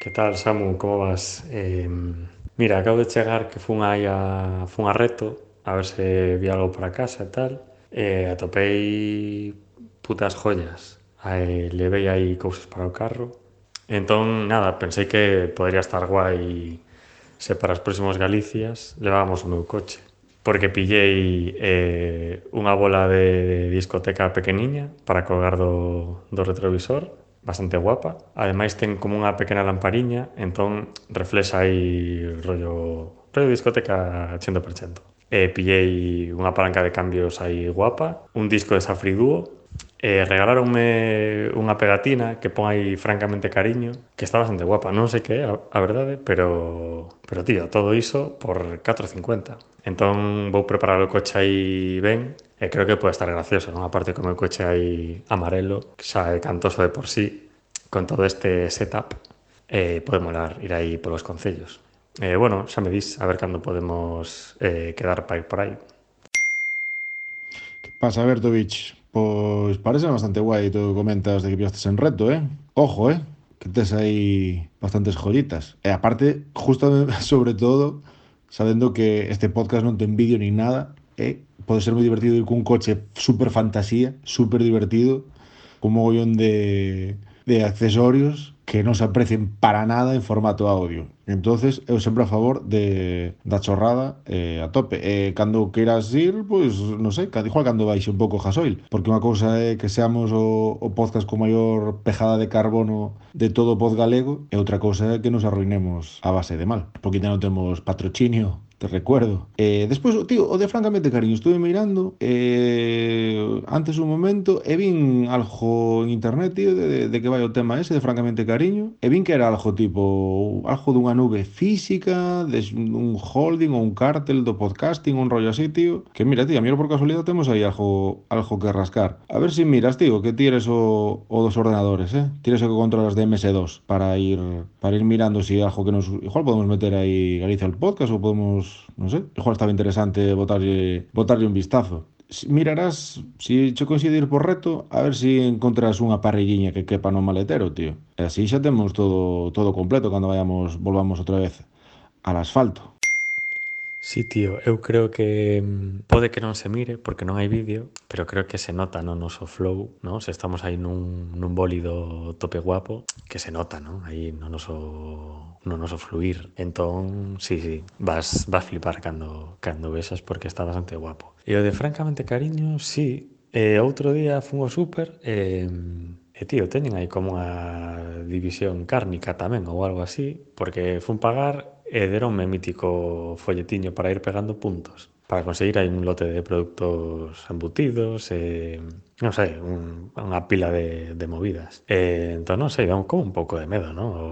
Que tal, Samu? Como vas? Eh, mira, acabo de chegar que fun aí a, fun a reto a ver se vi algo para casa e tal. E eh, atopei putas joyas. Eh, levei aí cousas para o carro. Entón, nada, pensei que podría estar guai se para os próximos Galicias levábamos o meu coche porque pillei eh, unha bola de discoteca pequeniña para colgar do, do retrovisor bastante guapa. Ademais ten como unha pequena lampariña, entón reflexa aí rollo, rollo discoteca 100%. E pillei unha palanca de cambios aí guapa, un disco de Safri Duo, e regaláronme unha pegatina que pon aí francamente cariño, que está bastante guapa, non sei que é, a, a verdade, pero pero tío, todo iso por 4.50. Entón vou preparar o coche aí ben E creo que pode estar gracioso, non? Aparte como o coche aí amarelo, que é cantoso de por sí, con todo este setup, eh, pode molar ir aí polos concellos. Eh, bueno, xa me dis, a ver cando podemos eh, quedar para ir por aí. Que pasa, Bertovich? Pois parece bastante guai todo comentas de que pillaste en reto, eh? Ojo, eh? Que tes aí bastantes joyitas. E aparte, justo sobre todo, sabendo que este podcast non ten vídeo ni nada, eh? pode ser moi divertido ir cun coche super fantasía, super divertido, con mogollón de, de accesorios que non se aprecien para nada en formato audio. Entonces, eu sempre a favor de da chorrada eh, a tope. E eh, cando queiras ir, pois, pues, non sei, cando, igual cando baixe un pouco gasoil, porque unha cousa é que seamos o, o podcast con maior pejada de carbono de todo o pod galego, e outra cousa é que nos arruinemos a base de mal, porque non temos patrocinio te recuerdo. Eh, despois, tío, o de francamente cariño, estuve mirando eh, antes un momento e vin algo en internet, tío, de, de que vai o tema ese de francamente cariño, e vin que era algo tipo, algo dunha nube física, de un holding ou un cártel do podcasting, un rollo así, tío, que mira, tío, a mí por casualidade temos aí algo, algo que rascar. A ver si miras, tío, que tires o, o dos ordenadores, eh? Tires o que controlas de MS2 para ir para ir mirando si algo que nos igual podemos meter aí Galicia al podcast ou podemos non sei, igual estaba interesante botarlle, botarlle un vistazo. Mirarás, se si che coincidir por reto, a ver se si encontras unha parrilliña que quepa no maletero, tío. E así xa temos todo todo completo cando vayamos volvamos outra vez al asfalto. Sí, tío, eu creo que mm, pode que non se mire porque non hai vídeo, pero creo que se nota no noso flow, ¿no? Se estamos aí nun, nun bólido tope guapo, que se nota, ¿no? Aí no noso no noso fluir. Entón, sí, sí, vas, vas flipar cando, cando besas porque está bastante guapo. E o de francamente cariño, sí, eh, outro día fun ao super, eh, E tío, teñen aí como unha división cárnica tamén ou algo así, porque fun pagar e deronme mítico folletiño para ir pegando puntos. Para conseguir aí un lote de produtos embutidos, e, non sei, un, unha pila de, de movidas. E, entón, non sei, dá un, como un pouco de medo, non? O...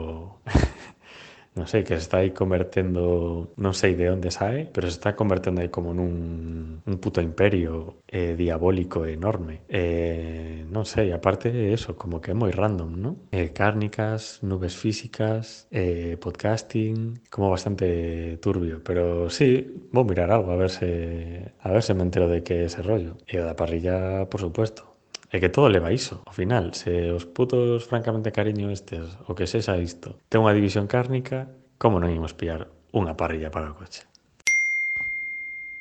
non sei, que se está aí convertendo, non sei de onde sae, pero se está convertendo aí como nun un puto imperio eh, diabólico enorme. Eh, non sei, aparte eso, como que é moi random, non? Eh, cárnicas, nubes físicas, eh, podcasting, como bastante turbio, pero sí, vou mirar algo a ver se a ver se me entero de que ese rollo. E o da parrilla, por supuesto. É que todo leva iso. Ao final, se os putos francamente cariño estes, o que sexa isto, ten unha división cárnica, como non imos pillar unha parrilla para o coche?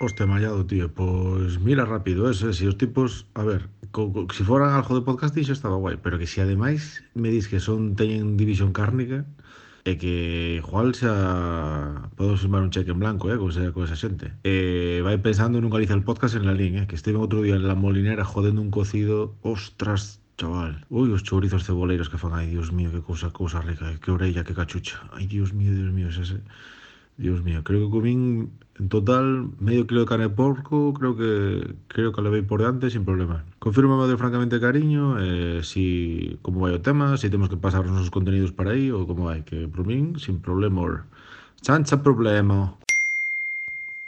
Hostia, mallado, tío, pois mira rápido ese, si os tipos, a ver, co, co, si foran algo de podcasting xa estaba guai, pero que si ademais me dis que son teñen división cárnica, E que igual xa podo firmar un cheque en blanco, eh, con esa, con esa xente. E vai pensando nun Galicia el podcast en la lin, eh, que estive outro día en la molinera jodendo un cocido, ostras, chaval. Ui, os chourizos ceboleiros que fan, ai, dios mío, que cousa, cousa rica, eh, que orella, que cachucha. Ai, dios mío, dios mío, ese... ese Dios mío, creo que comín en total medio kilo de carne de porco, creo que creo que lo levei por diante sin problema. Confírmame de francamente cariño, eh, si como vai o tema, se si temos que pasar os nosos contenidos para aí ou como vai, que por min sin problema. Chancha problema.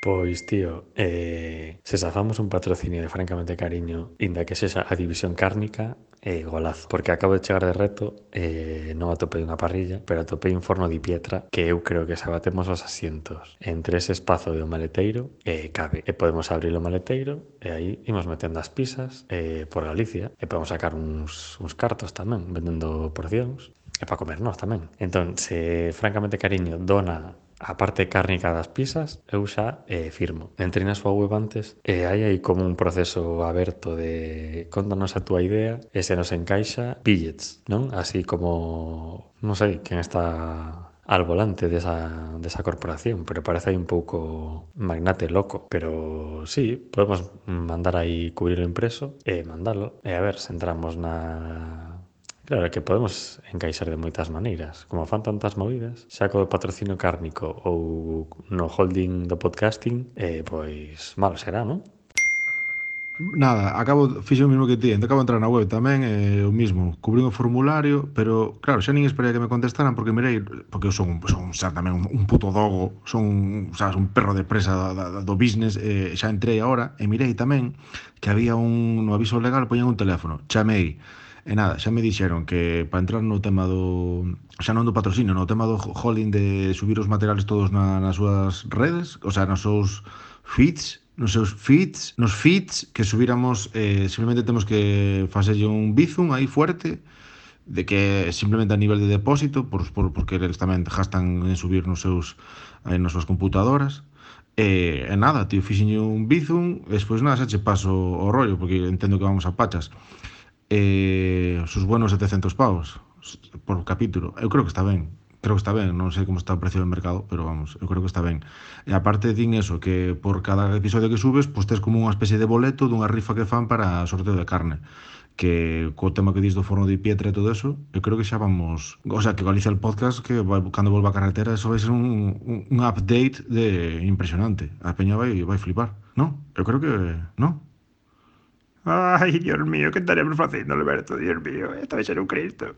Pois, tío, eh, se safamos un patrocinio de Francamente Cariño, inda que sexa a división cárnica, eh, golazo. Porque acabo de chegar de reto, eh, non atopei unha parrilla, pero atopei un forno de pietra que eu creo que se abatemos os asientos entre ese espazo do maleteiro, eh, cabe. E podemos abrir o maleteiro e aí imos metendo as pisas eh, por Galicia e podemos sacar uns, uns cartos tamén vendendo porcións e para comer nós tamén. Entón, se francamente cariño dona a parte cárnica das pizzas, eu xa eh, firmo. Entrei na súa web antes e hai aí como un proceso aberto de contanos a túa idea e se nos encaixa billets, non? Así como, non sei, quen está al volante desa, desa corporación, pero parece aí un pouco magnate loco. Pero sí, podemos mandar aí cubrir o impreso e mandalo. E a ver se entramos na Claro, que podemos encaixar de moitas maneiras. Como fan tantas movidas, xa co patrocinio cárnico ou no holding do podcasting, eh, pois malo será, non? Nada, acabo, fixo o mismo que ti, entón acabo de entrar na web tamén, eh, o mismo, cubrín o formulario, pero claro, xa nin esperei que me contestaran porque mirei, porque eu son, son xa tamén un, un puto dogo, son, sabes, un perro de presa da, da, do business, eh, xa entrei agora e mirei tamén que había un no aviso legal poñan un teléfono, chamei, E nada, xa me dixeron que para entrar no tema do xa non do patrocinio, no tema do holding de subir os materiales todos na, nas súas redes, o sea, nos seus feeds, nos seus feeds, nos feeds que subiramos eh, simplemente temos que facerlle un bizum aí fuerte de que simplemente a nivel de depósito por, por, porque eles tamén gastan en subir nos seus aí nas súas computadoras E, e nada, tío, fixenlle un bizum, despois nada, xa che paso o rollo, porque entendo que vamos a pachas eh, os seus buenos 700 pavos por capítulo. Eu creo que está ben, creo que está ben, non sei como está o precio do mercado, pero vamos, eu creo que está ben. E aparte din eso, que por cada episodio que subes, pois tes como unha especie de boleto dunha rifa que fan para sorteo de carne que co tema que dis do forno de Pietra e todo eso, eu creo que xa vamos, o sea, que Galicia el podcast que vai, cando volva a carretera, eso vai ser un, un, un update de impresionante. A peña vai vai flipar, non? Eu creo que, non? Ay, Dios mío, ¿qué estaremos haciendo, Alberto? Dios mío, esto va a ser un Cristo.